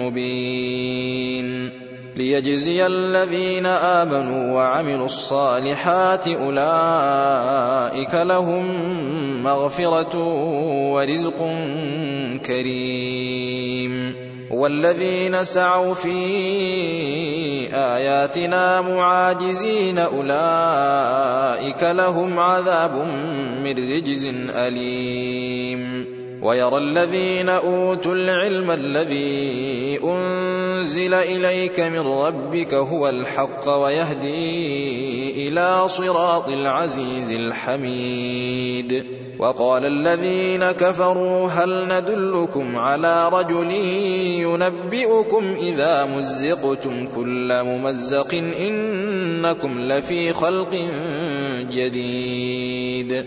مبين ليجزي الذين آمنوا وعملوا الصالحات أولئك لهم مغفرة ورزق كريم. والذين سعوا في آياتنا معاجزين أولئك لهم عذاب من رجز أليم. ويرى الذين أوتوا العلم الذي أنزل إليك من ربك هو الحق ويهدي إلى صراط العزيز الحميد. وقال الذين كفروا هل ندلكم على رجل ينبئكم إذا مزقتم كل ممزق إنكم لفي خلق جديد.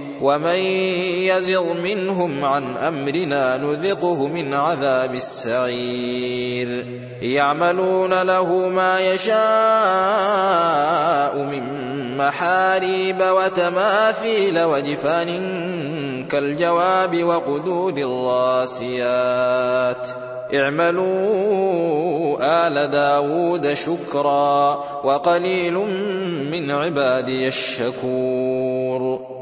ومن يزغ منهم عن أمرنا نذقه من عذاب السعير. يعملون له ما يشاء من محاريب وتماثيل وجفان كالجواب وقدور الراسيات. اعملوا آل داود شكرا وقليل من عبادي الشكور.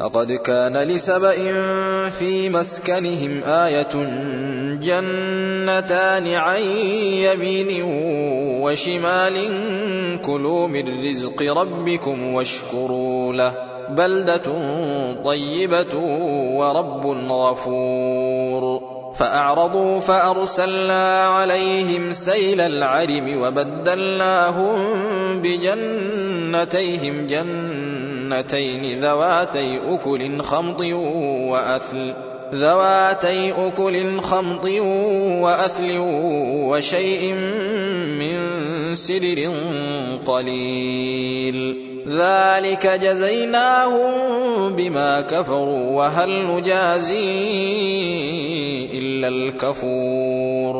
لقد كان لسبإ في مسكنهم آية جنتان عن يمين وشمال كلوا من رزق ربكم واشكروا له بلدة طيبة ورب غفور فأعرضوا فأرسلنا عليهم سيل العرم وبدلناهم بجنتيهم جنتين ذواتي أكل خمط وأثل ذواتي أكل خمط وأثل وشيء من سدر قليل. ذلك جزيناهم بما كفروا وهل نجازي إلا الكفور.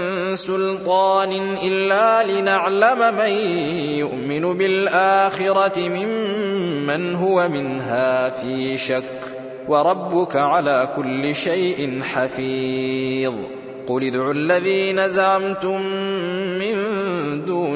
سلطان إلا لنعلم من يؤمن بالآخرة ممن هو منها في شك وربك على كل شيء حفيظ. قل ادعوا الذين زعمتم من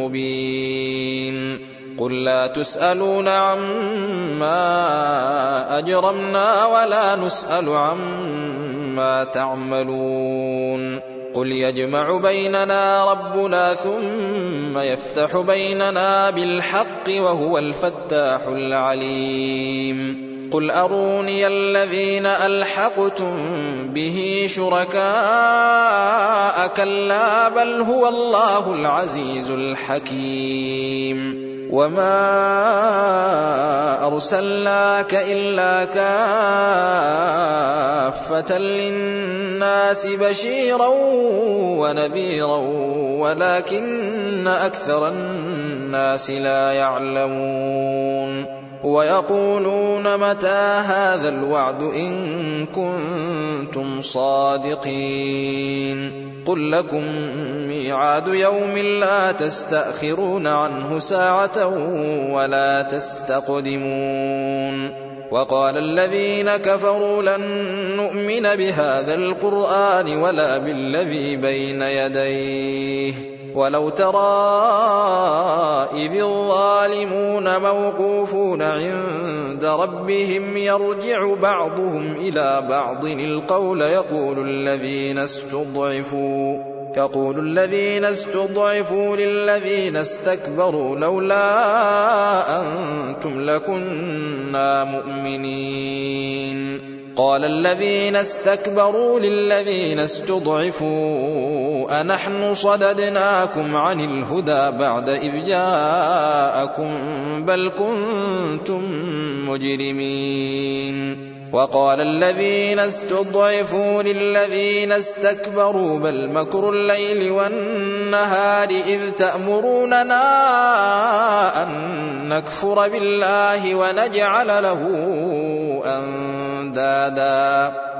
مبين. قل لا تسألون عما أجرمنا ولا نسأل عما تعملون. قل يجمع بيننا ربنا ثم يفتح بيننا بالحق وهو الفتاح العليم. قل أروني الذين ألحقتم به شركاء كلا بل هو الله العزيز الحكيم وما أرسلناك إلا كافة للناس بشيرا ونذيرا ولكن أكثر الناس لا يعلمون ويقولون متى هذا الوعد إن كنتم صادقين قل لكم ميعاد يوم لا تستأخرون عنه ساعة ولا تستقدمون وقال الذين كفروا لن نؤمن بهذا القرآن ولا بالذي بين يديه ولو ترى إذ الظالمون موقوفون عند ربهم يرجع بعضهم إلى بعض القول يقول الذين استضعفوا يقول الذين استضعفوا للذين استكبروا لولا أنتم لكنا مؤمنين. قال الذين استكبروا للذين استضعفوا أنحن صددناكم عن الهدى بعد إذ جاءكم بل كنتم مجرمين وقال الذين استضعفوا للذين استكبروا بل مكر الليل والنهار إذ تأمروننا أن نكفر بالله ونجعل له أندادا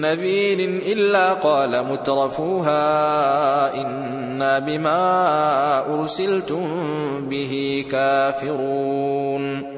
نذير إلا قال مترفوها إنا بما أرسلتم به كافرون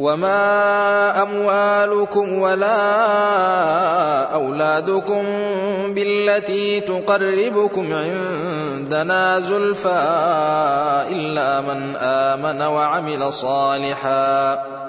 وما أموالكم ولا أولادكم بالتي تقربكم عندنا زلفى إلا من آمن وعمل صالحا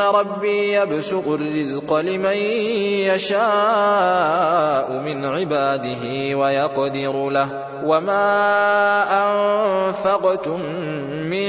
ربي يبسط الرزق لمن يشاء من عباده ويقدر له وما أنفقتم من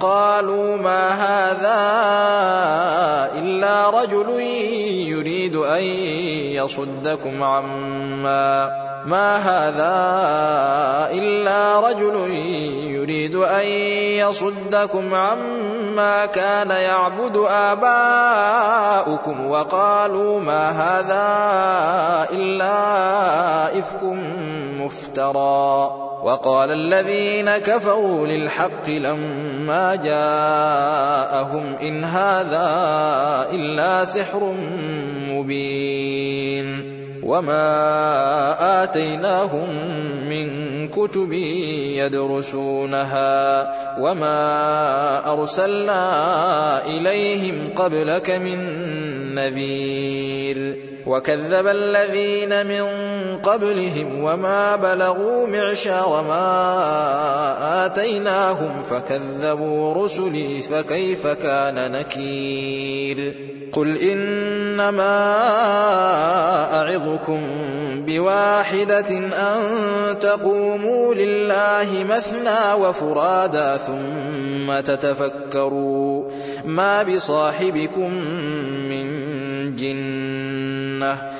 قالوا ما هذا إلا رجل يريد أن يصدكم عما ما هذا إلا رجل يريد أن يصدكم عما كان يعبد آباؤكم وقالوا ما هذا إلا إفك مفترى وقال الذين كفروا للحق لما جاءهم إن هذا إلا سحر مبين وما آتيناهم من كتب يدرسونها وما أرسلنا إليهم قبلك من نذير وكذب الذين من قبلهم وما بلغوا معشار ما آتيناهم فكذبوا رسلي فكيف كان نكير قل إنما أعظكم بواحدة أن تقوموا لله مثنى وفرادا ثم تتفكروا ما بصاحبكم من جنة